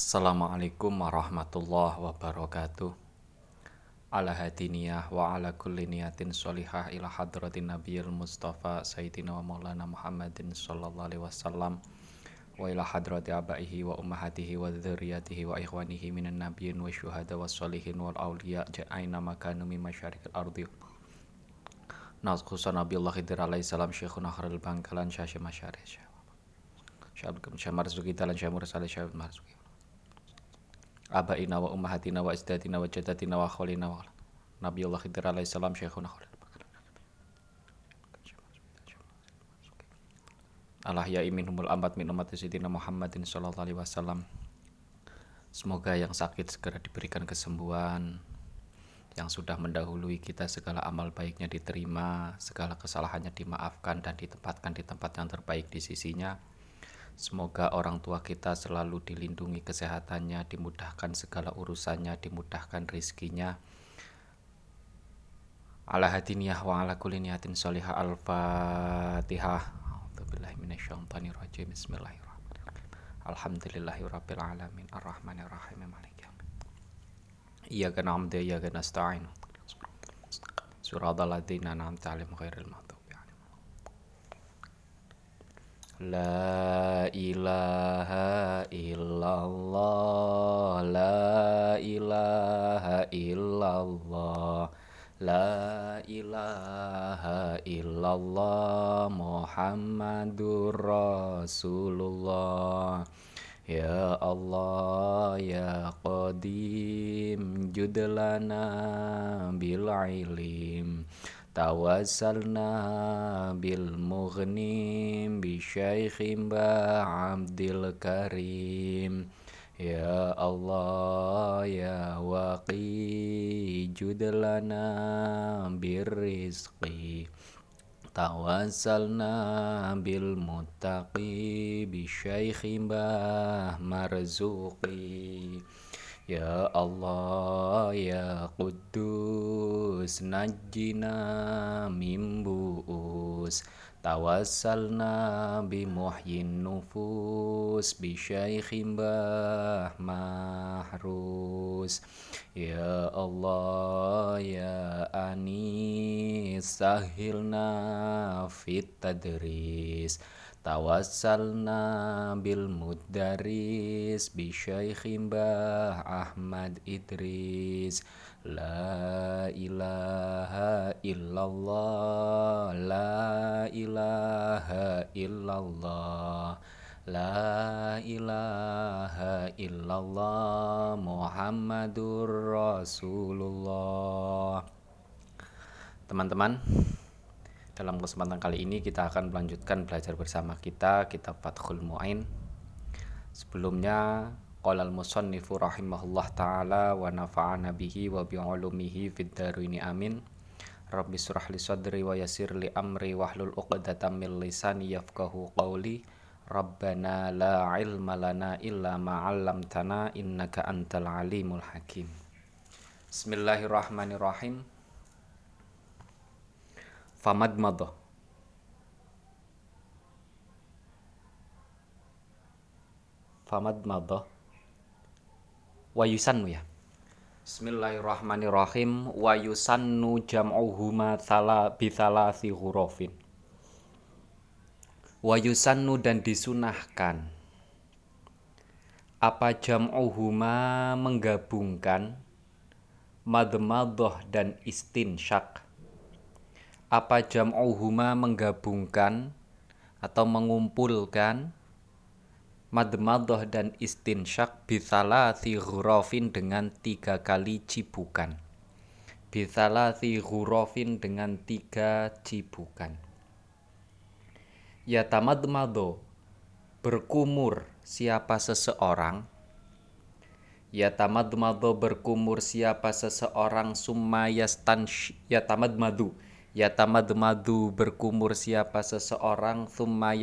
Assalamualaikum warahmatullahi wabarakatuh Ala hadiniyah wa ala kulli niyatin sholihah ila hadratin nabiyil mustafa sayyidina wa maulana muhammadin sallallahu alaihi wasallam wa ila hadrati abaihi wa ummahatihi wa dzurriyyatihi wa ikhwanihi minan nabiyyin wa syuhada wa sholihin wal awliya ja'aina makanu min masyarikil ardi Nas khusus Nabi Allah Khidir alaihi salam Syekhuna Khairul Bangkalan Syekh Masyarih Syekh Marzuki Talan Syekh Mursal Syekh Marzuki abaina wa ummahatina wa isdatina wa jadatina wa khalina wa Allah Khidir alaihi salam syekhuna khalil Allah ya iminhumul ambat min umat Sayyidina Muhammadin sallallahu alaihi wasallam. Semoga yang sakit segera diberikan kesembuhan Yang sudah mendahului kita segala amal baiknya diterima Segala kesalahannya dimaafkan dan ditempatkan di tempat yang terbaik di sisinya Semoga orang tua kita selalu dilindungi kesehatannya, dimudahkan segala urusannya, dimudahkan rizkinya. Ala hadiniyah wa ala kulli niyatin sholihah al-fatihah. Bismillahirrahmanirrahim. Alhamdulillahi rabbil alamin arrahmanir rahim maliki Iyyaka na'budu wa iyyaka nasta'in. Suratal ladzina an'amta 'alaihim ghairil maghdubi La ilaha illallah La ilaha illallah La ilaha illallah Muhammadur Rasulullah. Ya Allah ya Qadim Judlana bil ilim Tawassalna bil mughnim bi syaikh Abdul Karim Ya Allah ya waqi judlana birrizqi Tawassalna bil Ya Allah ya Quddus najjina min bu'us. Tawassalna bi muhyin nufus bi syaikhin bah mahrus Ya Allah ya Anis sahilna fit tadris Tawassalna bil muddaris bi syaikhin bah Ahmad Idris. La ilaha illallah La ilaha illallah La ilaha illallah Muhammadur Rasulullah. Teman-teman dalam kesempatan kali ini kita akan melanjutkan belajar bersama kita kitab Fathul Mu'in. Sebelumnya qala al-musannifu rahimahullah taala wa nafa'ana bihi wa bi ulumihi fid darini amin. Rabbi surah li sadri wa yasir li amri wahlul 'uqdatam min lisani yafqahu qawli. Rabbana la ilma lana illa ma 'allamtana innaka antal alimul hakim. Bismillahirrahmanirrahim famad mado wayusannu ya. Bismillahirrahmanirrahim. Wa yusannu jam'uhuma thala si hurufin wa yusannu dan disunahkan. Apa jam'uhuma menggabungkan madmadoh dan istinsyak apa jam'uhuma menggabungkan atau mengumpulkan madmadah dan istinsyak bisalasi ghurafin dengan tiga kali cibukan? Bisalasi ghurafin dengan tiga cibukan. Ya tamadmado berkumur siapa seseorang? Ya tamadmado berkumur siapa seseorang? Summa yastan ya tamadmadu madu berkumur siapa seseorang thumma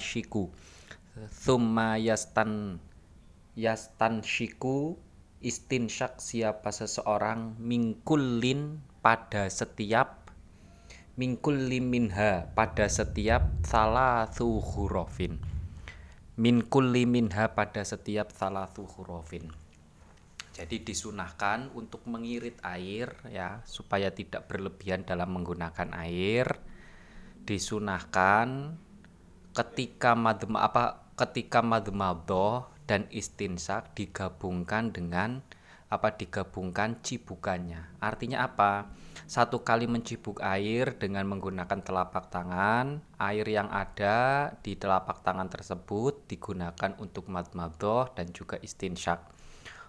shiku thumma yastan shiku istinsyak siapa seseorang mingkulin pada setiap mingkulin minha pada setiap salah hurufin min kulli minha pada setiap salatu hurufin. Jadi disunahkan untuk mengirit air ya supaya tidak berlebihan dalam menggunakan air. Disunahkan ketika madma apa ketika madmadoh dan istinsak digabungkan dengan apa digabungkan cibukannya. Artinya apa? Satu kali mencibuk air dengan menggunakan telapak tangan, air yang ada di telapak tangan tersebut digunakan untuk madmadoh dan juga istinsyak.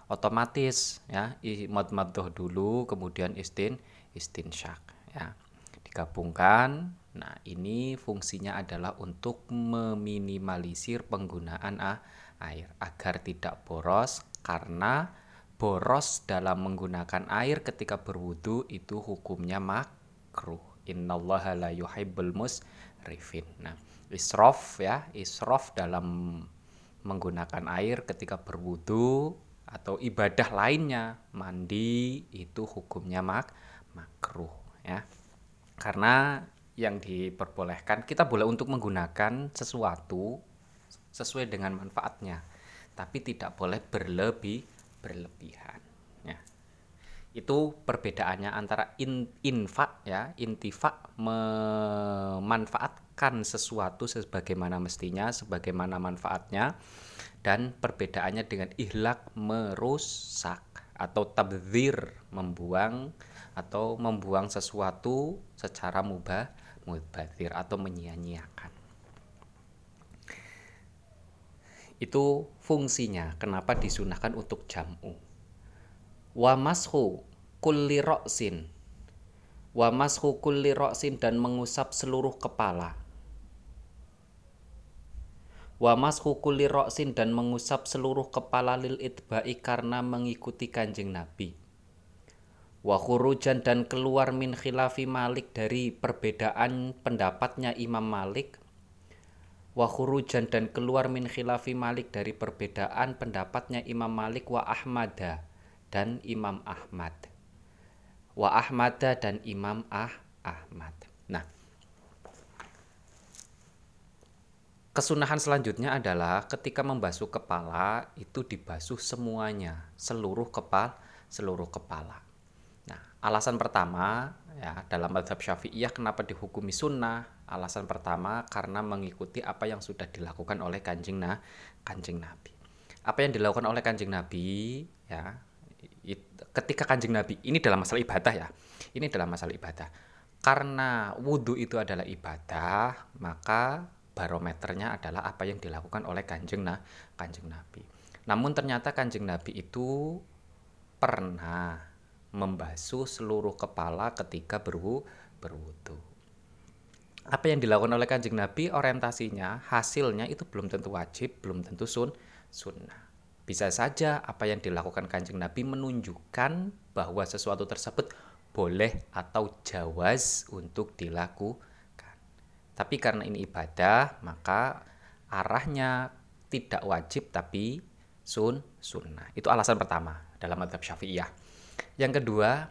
Otomatis ya, madmadoh dulu kemudian istin istinsyak ya. Digabungkan. Nah, ini fungsinya adalah untuk meminimalisir penggunaan air agar tidak boros karena boros dalam menggunakan air ketika berwudu itu hukumnya makruh. Innallaha la yuhibbul musrifin. Nah, israf ya, israf dalam menggunakan air ketika berwudu atau ibadah lainnya, mandi itu hukumnya mak makruh ya. Karena yang diperbolehkan kita boleh untuk menggunakan sesuatu sesuai dengan manfaatnya, tapi tidak boleh berlebih berlebihan ya. Itu perbedaannya antara in, infak ya, intifak memanfaatkan sesuatu sebagaimana mestinya, sebagaimana manfaatnya dan perbedaannya dengan ihlak merusak atau tabdzir membuang atau membuang sesuatu secara mubah mubazir atau menyia-nyiakan. itu fungsinya kenapa disunahkan untuk jamu. Wa mashu kulli ra'sin wa mashu kulli dan mengusap seluruh kepala wa mashu kulli ra'sin dan mengusap seluruh kepala lil itba'i karena mengikuti kanjeng Nabi wa khurujan dan keluar min khilafi Malik dari perbedaan pendapatnya Imam Malik wa khurujan dan keluar min khilafi Malik dari perbedaan pendapatnya Imam Malik wa Ahmada dan Imam Ahmad. Wa Ahmada dan Imam Ah Ahmad. Nah, kesunahan selanjutnya adalah ketika membasuh kepala itu dibasuh semuanya, seluruh kepala, seluruh kepala. Nah, alasan pertama ya dalam madhab syafi'iyah kenapa dihukumi sunnah? Alasan pertama karena mengikuti apa yang sudah dilakukan oleh kanjeng nah kanjeng nabi. Apa yang dilakukan oleh kanjeng nabi ya it, ketika kanjeng nabi ini dalam masalah ibadah ya ini dalam masalah ibadah. Karena wudhu itu adalah ibadah maka barometernya adalah apa yang dilakukan oleh kanjeng nah kanjeng nabi namun ternyata kanjeng nabi itu pernah membasuh seluruh kepala ketika berwu, berwudu. Apa yang dilakukan oleh kanjeng Nabi orientasinya hasilnya itu belum tentu wajib, belum tentu sun, sunnah. Bisa saja apa yang dilakukan kanjeng Nabi menunjukkan bahwa sesuatu tersebut boleh atau jawaz untuk dilakukan. Tapi karena ini ibadah, maka arahnya tidak wajib tapi sun sunnah. Itu alasan pertama dalam madhab syafi'iyah. Yang kedua,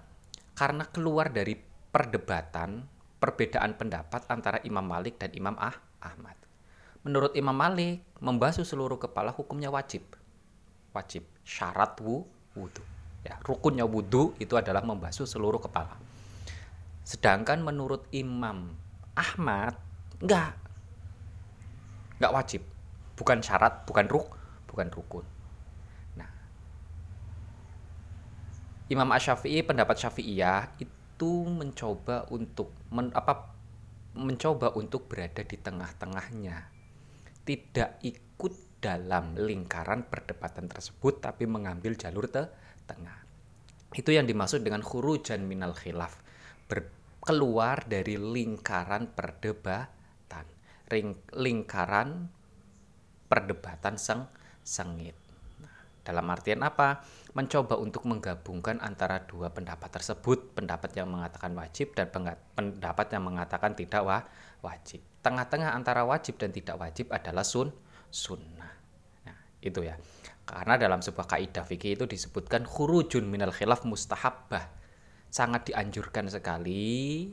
karena keluar dari perdebatan, perbedaan pendapat antara Imam Malik dan Imam ah Ahmad. Menurut Imam Malik, membasuh seluruh kepala hukumnya wajib. Wajib, syarat wu, wudhu. Ya, rukunnya wudhu itu adalah membasuh seluruh kepala. Sedangkan menurut Imam Ahmad, enggak. Enggak wajib. Bukan syarat, bukan ruk, bukan rukun. Imam Asy-Syafi'i pendapat Syafi'iyah itu mencoba untuk men, apa mencoba untuk berada di tengah-tengahnya. Tidak ikut dalam lingkaran perdebatan tersebut tapi mengambil jalur te tengah. Itu yang dimaksud dengan khurujan minal khilaf. Ber, keluar dari lingkaran perdebatan. Ring, lingkaran perdebatan seng, sengit. Nah, dalam artian apa? mencoba untuk menggabungkan antara dua pendapat tersebut, pendapat yang mengatakan wajib dan pendapat yang mengatakan tidak wah, wajib. Tengah-tengah antara wajib dan tidak wajib adalah sun sunnah. Nah, itu ya. Karena dalam sebuah kaidah fikih itu disebutkan khurujun minal khilaf mustahabbah. Sangat dianjurkan sekali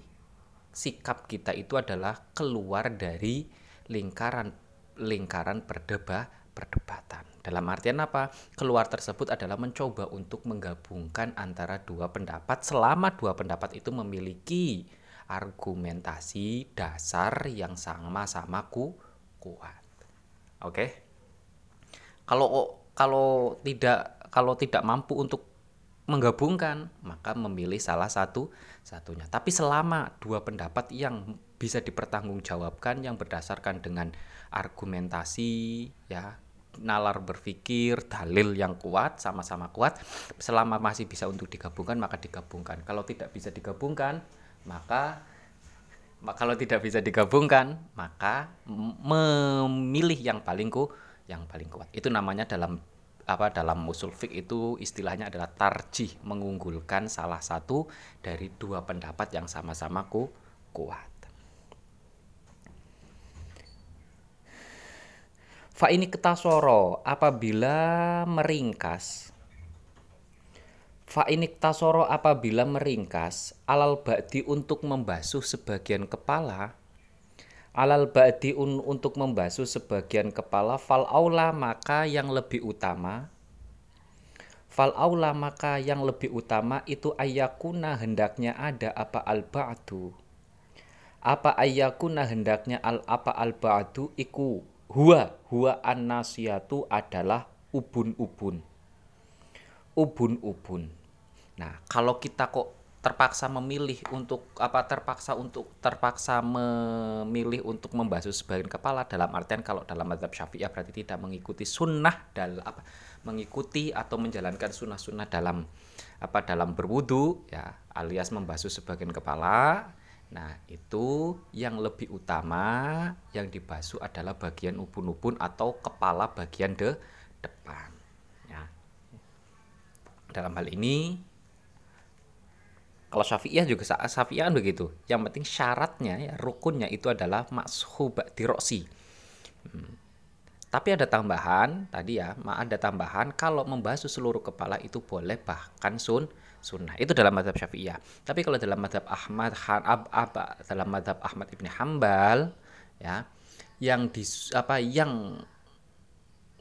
sikap kita itu adalah keluar dari lingkaran lingkaran perdeba perdebatan. Dalam artian apa? Keluar tersebut adalah mencoba untuk menggabungkan antara dua pendapat selama dua pendapat itu memiliki argumentasi dasar yang sama-sama ku kuat. Oke. Okay? Kalau kalau tidak kalau tidak mampu untuk menggabungkan, maka memilih salah satu satunya. Tapi selama dua pendapat yang bisa dipertanggungjawabkan yang berdasarkan dengan argumentasi ya nalar berpikir dalil yang kuat sama-sama kuat selama masih bisa untuk digabungkan maka digabungkan kalau tidak bisa digabungkan maka kalau tidak bisa digabungkan maka memilih yang paling ku yang paling kuat itu namanya dalam apa dalam usul fik itu istilahnya adalah tarjih mengunggulkan salah satu dari dua pendapat yang sama-sama ku kuat. Fa ini ketasoro apabila meringkas Fa ini ketasoro apabila meringkas alal ba'di untuk membasuh sebagian kepala alal ba'di un untuk membasuh sebagian kepala. Fal aula maka yang lebih utama. Fal aula maka yang lebih utama itu ayakuna hendaknya ada apa al ba'du. Apa ayakuna hendaknya al apa al ba'du? Iku huwa huwa an adalah ubun-ubun. Ubun-ubun. Nah kalau kita kok terpaksa memilih untuk apa terpaksa untuk terpaksa memilih untuk membasuh sebagian kepala dalam artian kalau dalam mazhab syafi'iyah berarti tidak mengikuti sunnah dalam apa mengikuti atau menjalankan sunnah-sunnah dalam apa dalam berwudu ya alias membasuh sebagian kepala. Nah itu yang lebih utama yang dibasuh adalah bagian ubun-ubun atau kepala bagian de depan ya. Dalam hal ini kalau Syafi'iyah juga Syafi'iyah kan begitu. Yang penting syaratnya ya rukunnya itu adalah makshub diroksi. Hmm. Tapi ada tambahan tadi ya, ada tambahan kalau membasuh seluruh kepala itu boleh bahkan sun sunnah. Itu dalam madhab Syafi'iyah. Tapi kalau dalam madhab Ahmad Han ab, ab, dalam madhab Ahmad ibni Hambal ya yang di apa yang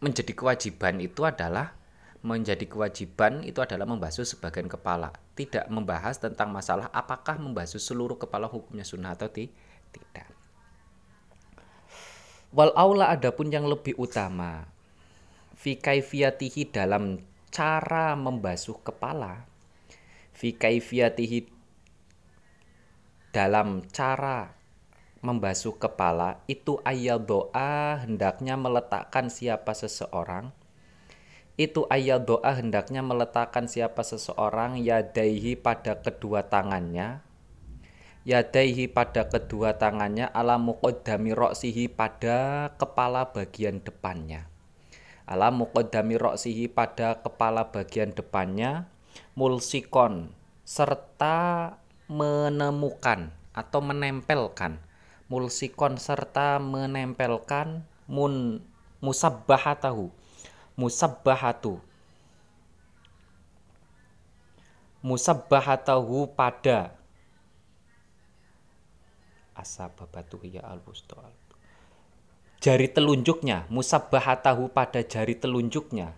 menjadi kewajiban itu adalah menjadi kewajiban itu adalah membasuh sebagian kepala tidak membahas tentang masalah apakah membasuh seluruh kepala hukumnya sunnah atau ti tidak. Wal aula adapun yang lebih utama fi kaifiyatihi dalam cara membasuh kepala fi kaifiyatihi dalam cara membasuh kepala itu ayat doa hendaknya meletakkan siapa seseorang itu ayat doa hendaknya meletakkan siapa seseorang yadaihi pada kedua tangannya. Yadaihi pada kedua tangannya ala muqaddami roksihi pada kepala bagian depannya. Ala muqaddami roksihi pada kepala bagian depannya mulsikon serta menemukan atau menempelkan. Mulsikon serta menempelkan mun musabbahatahu musabbahatu. Musabbahatahu pada. Asababatu ya al. Jari telunjuknya. Musabbahatahu pada jari telunjuknya.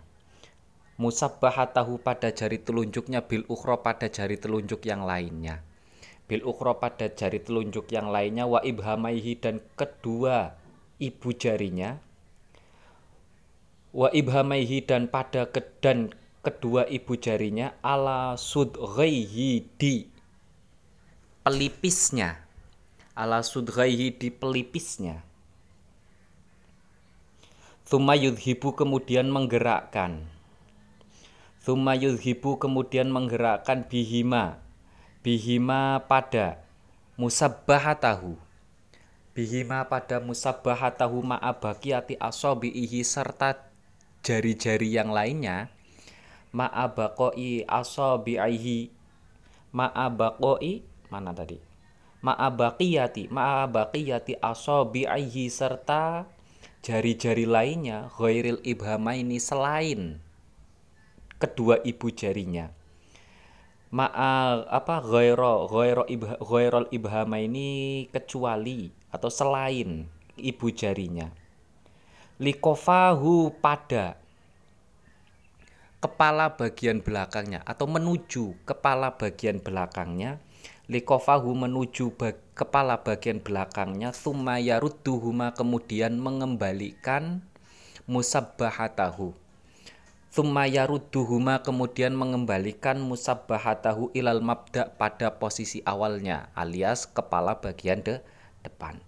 Musabbahatahu pada jari telunjuknya. Bil ukhra pada jari telunjuk yang lainnya. Bil ukhra pada jari telunjuk yang lainnya. Wa ibhamaihi dan kedua ibu jarinya wa ibhamaihi dan pada ke, dan kedua ibu jarinya ala sudghaihi di pelipisnya. Ala sudghaihi di pelipisnya. Thumma yudhibu kemudian menggerakkan. Thumma yudhibu kemudian menggerakkan bihima. Bihima pada musabbahatahu. Bihima pada musabbahatahu ma'abakiyati asobi'ihi serta jari-jari yang lainnya ma'abaqoi asabi'aihi ma'abaqoi mana tadi? Ma'abaqiyati ma'abaqiyati asabi'aihi serta jari-jari lainnya ghairil ibhamaini selain kedua ibu jarinya. Ma'a apa ghairo ghairo ibha, ibhama ini kecuali atau selain ibu jarinya likofahu pada kepala bagian belakangnya atau menuju kepala bagian belakangnya. Likofahu menuju bag, kepala bagian belakangnya. Thumma yarudduhuma kemudian mengembalikan musabbahatahu. Thumma yarudduhuma kemudian mengembalikan musabbahatahu ilal mabda pada posisi awalnya alias kepala bagian de depan.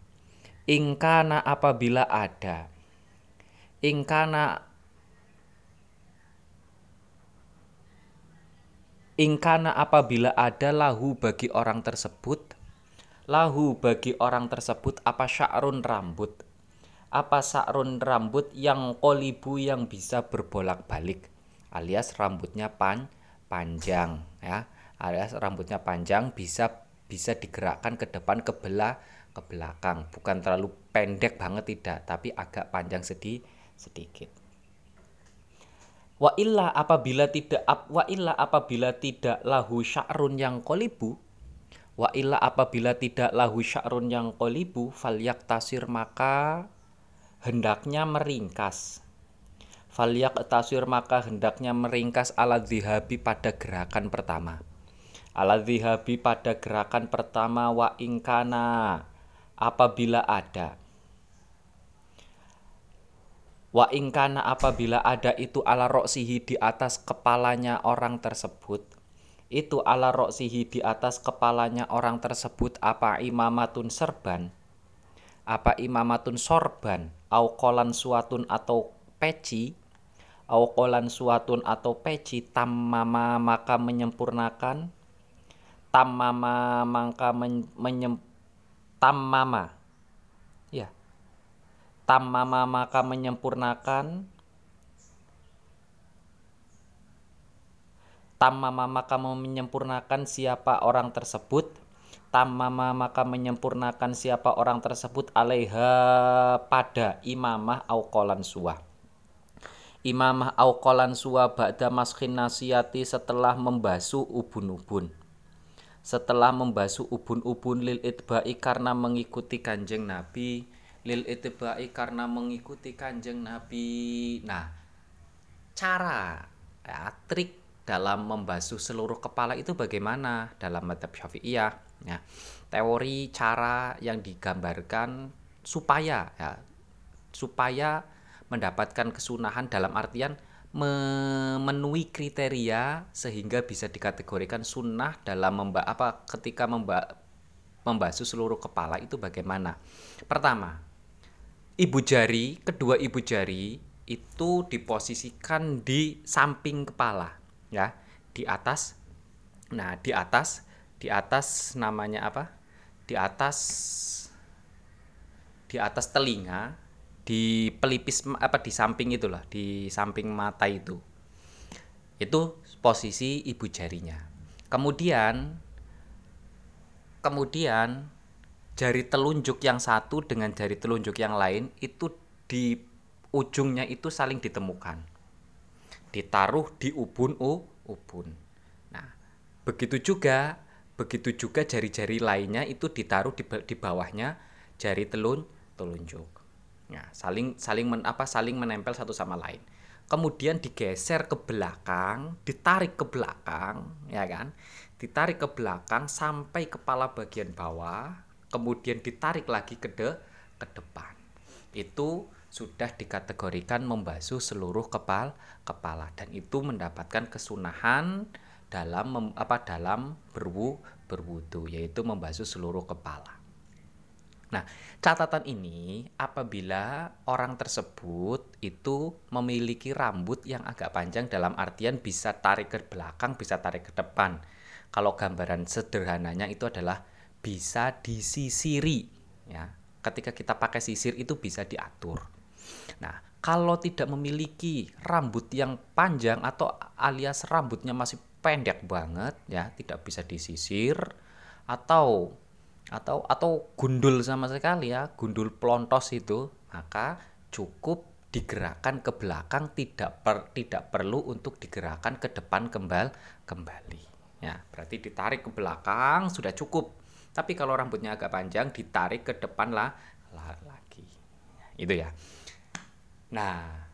Ingkana apabila ada ingkana Ingkana apabila ada lahu bagi orang tersebut Lahu bagi orang tersebut apa sya'run rambut? Apa sya'run rambut yang kolibu yang bisa berbolak-balik? Alias rambutnya pan, panjang ya. Alias rambutnya panjang bisa bisa digerakkan ke depan ke belah ke belakang. Bukan terlalu pendek banget tidak. Tapi agak panjang sedih, sedikit. Wa illa apabila tidak wa illa apabila tidak lahu sya'run yang kolibu Wa illa apabila tidak lahu sya'run yang kolibu falyak tasir maka hendaknya meringkas. Falyak tasir maka hendaknya meringkas ala zihabi pada gerakan pertama. Ala zihabi pada gerakan pertama wa ingkana apabila ada Wa ingkana apabila ada itu ala roksihi di atas kepalanya orang tersebut. Itu ala roksihi di atas kepalanya orang tersebut apa imamatun serban Apa imamatun sorban? Au kolan suatun atau peci? Au kolan suatun atau peci Tammama maka menyempurnakan? Tammama maka men, menyem, Tammama. Ya tamama maka menyempurnakan. Tamama maka menyempurnakan siapa orang tersebut. Tamama maka menyempurnakan siapa orang tersebut. Alaiha pada imamah aukolan suah imamah aukolan suah ba'da maskhin nasiyati setelah membasuh ubun-ubun. Setelah membasuh ubun-ubun lil itba'i karena mengikuti kanjeng Nabi lil itibai karena mengikuti kanjeng Nabi. Nah, cara ya, trik dalam membasuh seluruh kepala itu bagaimana dalam madhab syafi'iyah ya, teori cara yang digambarkan supaya ya, supaya mendapatkan kesunahan dalam artian memenuhi kriteria sehingga bisa dikategorikan sunnah dalam memba apa ketika memba membasuh seluruh kepala itu bagaimana pertama ibu jari, kedua ibu jari itu diposisikan di samping kepala, ya, di atas. Nah, di atas, di atas namanya apa? Di atas di atas telinga, di pelipis apa di samping itulah, di samping mata itu. Itu posisi ibu jarinya. Kemudian kemudian jari telunjuk yang satu dengan jari telunjuk yang lain itu di ujungnya itu saling ditemukan. Ditaruh di ubun u ubun. Nah, begitu juga begitu juga jari-jari lainnya itu ditaruh di, di bawahnya jari telun telunjuk. Nah, saling saling men, apa saling menempel satu sama lain. Kemudian digeser ke belakang, ditarik ke belakang, ya kan? Ditarik ke belakang sampai kepala bagian bawah kemudian ditarik lagi ke de ke depan itu sudah dikategorikan membasuh seluruh kepal kepala dan itu mendapatkan kesunahan dalam mem, apa dalam berwu berwudu yaitu membasuh seluruh kepala. Nah, catatan ini apabila orang tersebut itu memiliki rambut yang agak panjang dalam artian bisa tarik ke belakang, bisa tarik ke depan. Kalau gambaran sederhananya itu adalah bisa disisiri ya. Ketika kita pakai sisir itu bisa diatur. Nah, kalau tidak memiliki rambut yang panjang atau alias rambutnya masih pendek banget ya, tidak bisa disisir atau atau atau gundul sama sekali ya, gundul plontos itu, maka cukup digerakkan ke belakang tidak per, tidak perlu untuk digerakkan ke depan kembali kembali ya berarti ditarik ke belakang sudah cukup tapi kalau rambutnya agak panjang ditarik ke depan lah, lagi. Itu ya. Nah,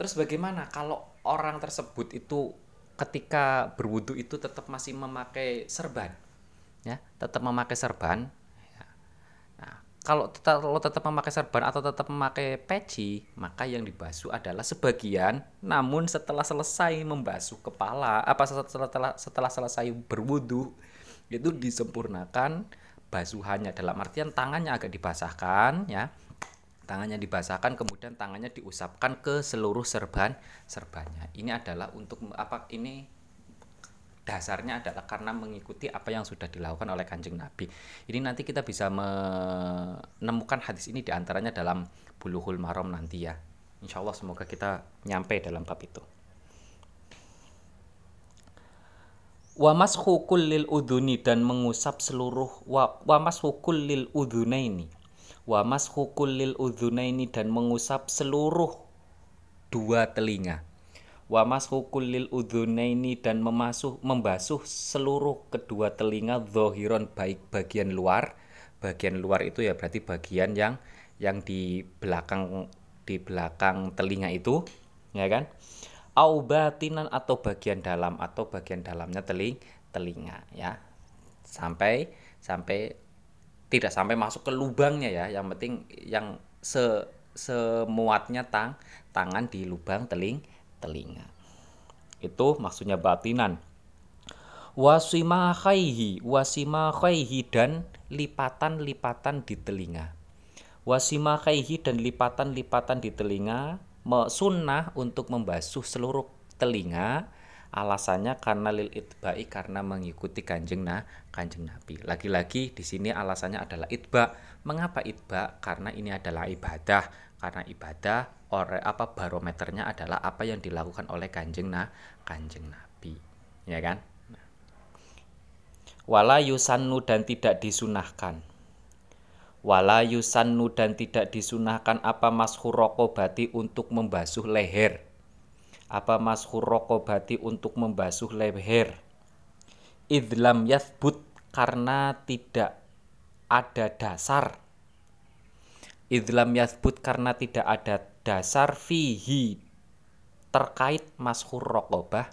terus bagaimana kalau orang tersebut itu ketika berwudu itu tetap masih memakai serban? Ya, tetap memakai serban. Ya. Nah, kalau tetap, kalau tetap memakai serban atau tetap memakai peci, maka yang dibasuh adalah sebagian. Namun setelah selesai membasuh kepala, apa setelah setelah selesai berwudu itu disempurnakan basuhannya. Dalam artian tangannya agak dibasahkan ya. Tangannya dibasahkan kemudian tangannya diusapkan ke seluruh serban serbannya ini adalah untuk apa ini dasarnya adalah karena mengikuti apa yang sudah dilakukan oleh kanjeng Nabi. Ini nanti kita bisa menemukan hadis ini di antaranya dalam buluhul marom nanti ya. Insya Allah semoga kita nyampe dalam bab itu wa hukul lil udhuni dan mengusap seluruh wa, wa hukul lil udhunaini. Wa mashukul lil udhunaini dan mengusap seluruh dua telinga. Wa mashukul lil udhunaini dan memasuh membasuh seluruh kedua telinga zohiron baik bagian luar. Bagian luar itu ya berarti bagian yang yang di belakang di belakang telinga itu ya kan au batinan atau bagian dalam atau bagian dalamnya teling telinga ya. Sampai sampai tidak sampai masuk ke lubangnya ya. Yang penting yang se semuatnya tang tangan di lubang teling telinga. Itu maksudnya batinan. Wasima khaihi wasima khaihi dan lipatan-lipatan di telinga. Wasima khaihi dan lipatan-lipatan di telinga sunnah untuk membasuh seluruh telinga. Alasannya karena lil itba'i karena mengikuti kanjeng nah kanjeng nabi. Lagi-lagi di sini alasannya adalah itba. Mengapa itba? Karena ini adalah ibadah. Karena ibadah ore apa barometernya adalah apa yang dilakukan oleh kanjeng nah kanjeng nabi. Ya kan? Wala yusannu dan tidak disunahkan wala yusannu dan tidak disunahkan apa mashur rokobati untuk membasuh leher. Apa mashur rokobati untuk membasuh leher? Idlam yathbut karena tidak ada dasar. Idlam yathbut karena tidak ada dasar fihi terkait mashur rokobah.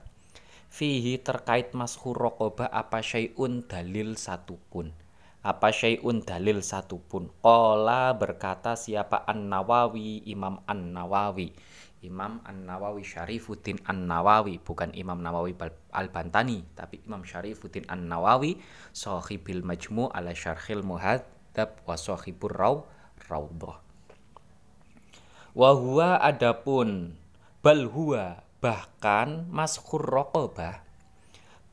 Fihi terkait mashur rokobah apa syai'un dalil satupun apa syai'un dalil satupun? Kola berkata siapa An-Nawawi? Imam An-Nawawi. Imam An-Nawawi Syarifuddin An-Nawawi bukan Imam Nawawi Al-Bantani tapi Imam Syarifuddin An-Nawawi sahibil majmu ala syarhil muhadzab wa sahibur raw raudhah. Wa huwa adapun bal huwa bahkan maskhur raqabah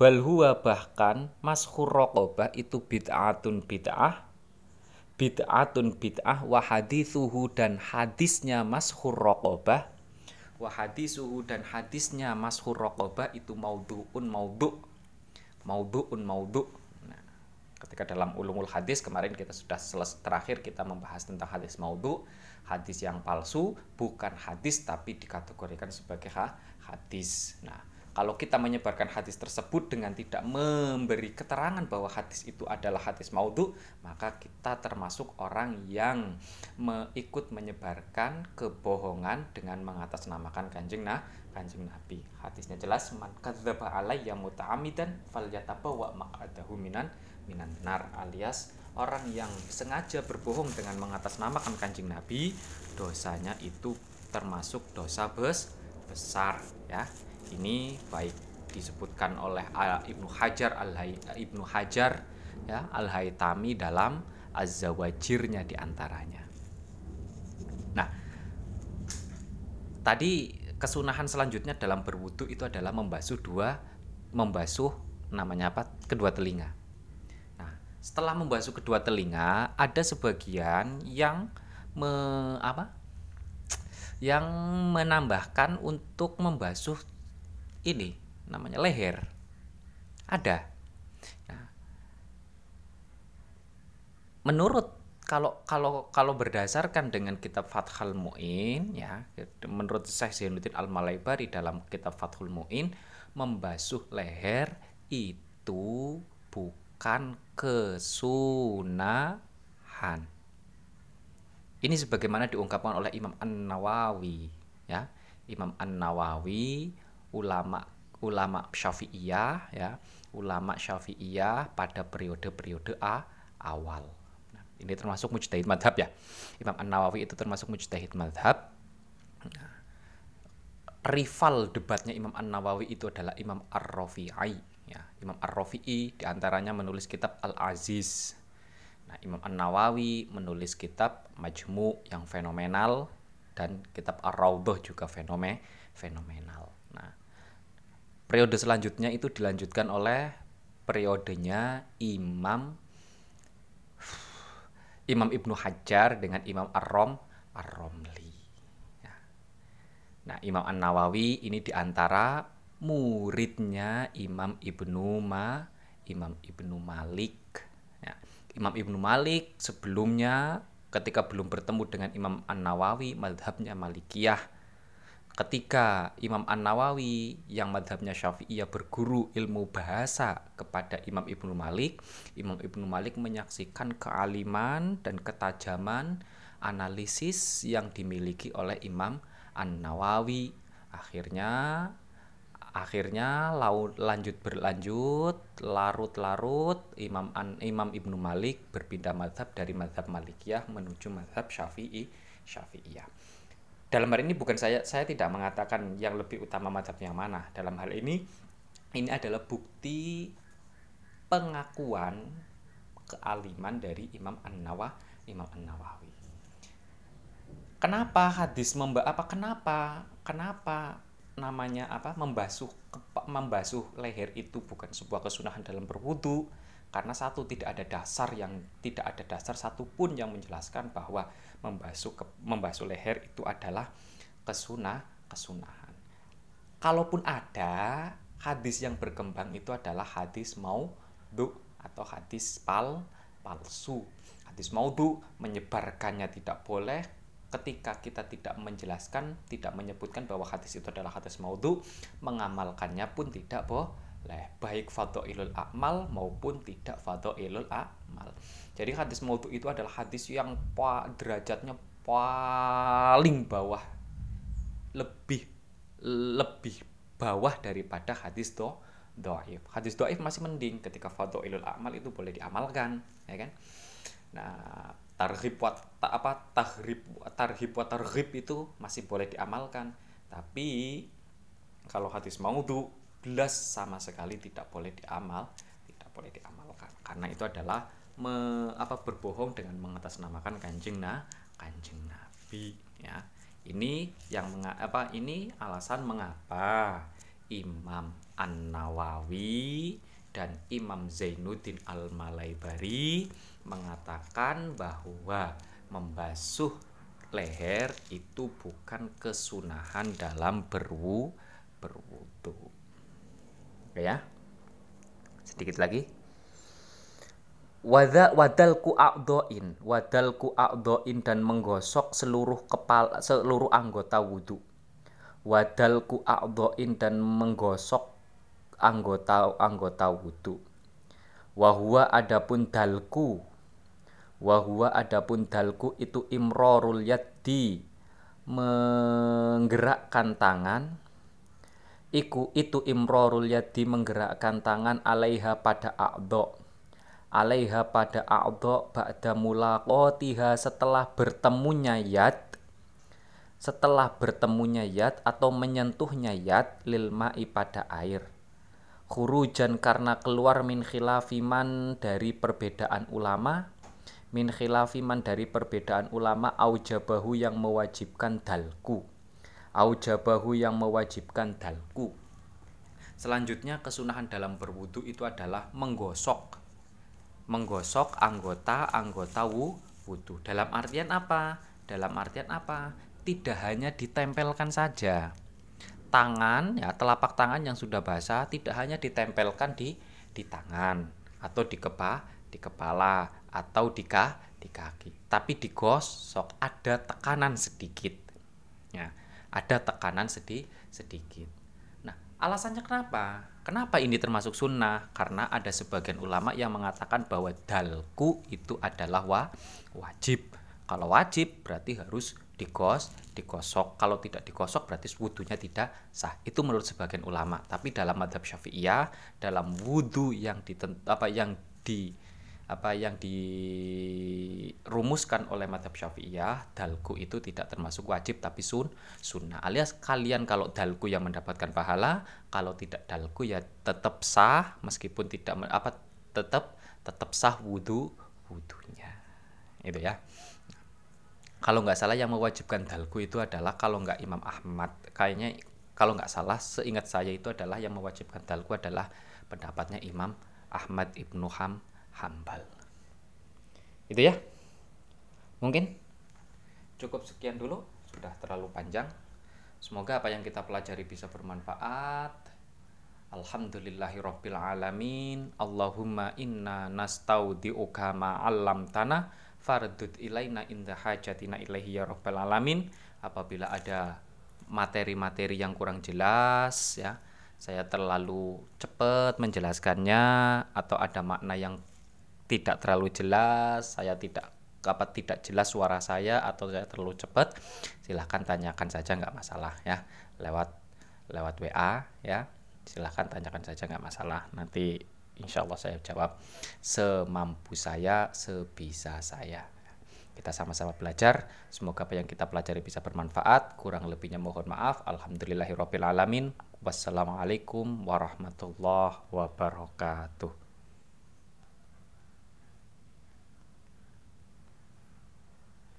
bal huwa bahkan maskhur raqabah itu bid'atun bid'ah bid'atun bid'ah wa hadithuhu dan hadisnya maskhur raqabah. Wa hadisuhu dan hadisnya mashur raqabah itu maudhu'un maudhu' maudhu'un maudhu' nah, ketika dalam ulumul hadis kemarin kita sudah selesai terakhir kita membahas tentang hadis maudhu' hadis yang palsu bukan hadis tapi dikategorikan sebagai hadis. Nah kalau kita menyebarkan hadis tersebut dengan tidak memberi keterangan bahwa hadis itu adalah hadis maudhu, maka kita termasuk orang yang ikut menyebarkan kebohongan dengan mengatasnamakan kanjeng nah kanjeng Nabi. Hadisnya jelas man kadzdzaba alayya muta'ammidan falyatabawa maq'adahu minan minan nar alias orang yang sengaja berbohong dengan mengatasnamakan kanjeng Nabi, dosanya itu termasuk dosa bes besar ya ini baik disebutkan oleh Ibnu Hajar al Ibnu Hajar ya al Haytami dalam Az-Zawajirnya di antaranya. Nah, tadi kesunahan selanjutnya dalam berwudu itu adalah membasuh dua membasuh namanya apa kedua telinga. Nah, setelah membasuh kedua telinga ada sebagian yang me, apa yang menambahkan untuk membasuh ini namanya leher. Ada. Nah, menurut kalau kalau kalau berdasarkan dengan kitab Fathul Muin ya menurut Syekh Zainuddin Al Malaibari dalam kitab Fathul Muin membasuh leher itu bukan kesunahan. Ini sebagaimana diungkapkan oleh Imam An Nawawi ya. Imam An Nawawi ulama ulama Syafi'iyah ya. Ulama Syafi'iyah pada periode-periode A awal. Nah, ini termasuk mujtahid madhab ya. Imam An Nawawi itu termasuk mujtahid madhab. Nah, rival debatnya Imam An Nawawi itu adalah Imam Ar Rafi'i ya. Imam Ar Rafi'i di antaranya menulis kitab Al Aziz Nah, Imam An-Nawawi menulis kitab Majmu yang fenomenal dan kitab Ar-Raudhah juga fenome fenomenal. Periode selanjutnya itu dilanjutkan oleh periodenya Imam Imam Ibnu Hajar dengan Imam Ar-Rom Ar-Romli. Ya. Nah, Imam An-Nawawi ini di antara muridnya Imam Ibnu Ma, Imam Ibnu Malik Imam Ibnu Malik sebelumnya ketika belum bertemu dengan Imam An-Nawawi madhabnya Malikiyah ketika Imam An-Nawawi yang madhabnya Syafi'iyah berguru ilmu bahasa kepada Imam Ibnu Malik Imam Ibnu Malik menyaksikan kealiman dan ketajaman analisis yang dimiliki oleh Imam An-Nawawi. Akhirnya akhirnya laut lanjut berlanjut larut-larut Imam An, Imam Ibnu Malik berpindah madhab dari madhab Malikiyah menuju madhab Syafi'i Syafi'iyah dalam hal ini bukan saya saya tidak mengatakan yang lebih utama madhab yang mana. Dalam hal ini ini adalah bukti pengakuan kealiman dari Imam An Nawawi Imam An Nawawi kenapa hadis memba apa kenapa kenapa namanya apa membasuh membasuh leher itu bukan sebuah kesunahan dalam berwudu karena satu tidak ada dasar yang tidak ada dasar satupun yang menjelaskan bahwa membasuh ke, membasuh leher itu adalah kesunah kesunahan. Kalaupun ada hadis yang berkembang itu adalah hadis maudhu atau hadis pal palsu. Hadis maudhu menyebarkannya tidak boleh, ketika kita tidak menjelaskan, tidak menyebutkan bahwa hadis itu adalah hadis maudhu, mengamalkannya pun tidak boleh, baik ilul amal maupun tidak ilul amal. Jadi hadis maudhu itu adalah hadis yang derajatnya paling bawah, lebih lebih bawah daripada hadis do doif. Hadis doif masih mending ketika ilul amal itu boleh diamalkan, ya kan? Nah, tarhib wat ta, apa tahrib tarhib wa tarhib itu masih boleh diamalkan tapi kalau hadis maudhu belas sama sekali tidak boleh diamal tidak boleh diamalkan karena itu adalah me, apa berbohong dengan mengatasnamakan kanjeng nah kanjeng nabi ya ini yang menga, apa ini alasan mengapa Imam An Nawawi dan Imam Zainuddin Al Malaibari mengatakan bahwa membasuh leher itu bukan kesunahan dalam berwu berwudu. Ya. Sedikit lagi. Wada wadal ku a'doin, wadal ku a'doin dan menggosok seluruh kepala seluruh anggota wudu. Wadal ku a'doin dan menggosok anggota-anggota wudu. Wahwa adapun dalku. Wahwa adapun dalku itu imrorul yaddi menggerakkan tangan iku itu imrorul yaddi menggerakkan tangan alaiha pada a'dha. Alaiha pada a'dha ba'da mulaqatiha setelah bertemunya yad. Setelah bertemunya yad atau menyentuhnya yad lil ma'i pada air. Khurujan karena keluar min khilafiman dari perbedaan ulama. Min khilafiman dari perbedaan ulama aujabahu yang mewajibkan dalku aujabahu yang mewajibkan dalku. Selanjutnya kesunahan dalam berwudu itu adalah menggosok. Menggosok anggota-anggota wudu. Dalam artian apa? Dalam artian apa? Tidak hanya ditempelkan saja. Tangan ya telapak tangan yang sudah basah tidak hanya ditempelkan di di tangan atau di kepa di kepala atau di ka di kaki. Tapi digosok ada tekanan sedikit. Ya ada tekanan sedih sedikit. Nah alasannya kenapa? Kenapa ini termasuk sunnah? Karena ada sebagian ulama yang mengatakan bahwa dalku itu adalah wa, wajib. Kalau wajib berarti harus digos digosok. Kalau tidak digosok berarti wudhunya tidak sah. Itu menurut sebagian ulama. Tapi dalam madhab syafi'iyah dalam wudhu yang ditent apa yang di apa yang dirumuskan oleh madhab syafi'iyah dalku itu tidak termasuk wajib tapi sun sunnah. Alias kalian kalau dalku yang mendapatkan pahala kalau tidak dalku ya tetap sah meskipun tidak apa tetap tetap sah wudhu wudhunya itu ya. Kalau nggak salah yang mewajibkan dalku itu adalah kalau nggak Imam Ahmad. Kayaknya kalau nggak salah seingat saya itu adalah yang mewajibkan dalku adalah pendapatnya Imam Ahmad ibnu Ham hambal. Itu ya. Mungkin cukup sekian dulu, sudah terlalu panjang. Semoga apa yang kita pelajari bisa bermanfaat. Alhamdulillahirabbil alamin. Allahumma inna nastaudiuka ma 'allamtana fardud ilaina inda hajatina ilaihi ya rabbal alamin. Apabila ada materi-materi yang kurang jelas ya, saya terlalu cepat menjelaskannya atau ada makna yang tidak terlalu jelas, saya tidak apa tidak jelas suara saya atau saya terlalu cepat, silahkan tanyakan saja nggak masalah ya. Lewat lewat WA ya. Silahkan tanyakan saja nggak masalah. Nanti insya Allah saya jawab semampu saya sebisa saya. Kita sama-sama belajar. Semoga apa yang kita pelajari bisa bermanfaat. Kurang lebihnya mohon maaf. Alhamdulillahirobbilalamin wassalamualaikum warahmatullahi wabarakatuh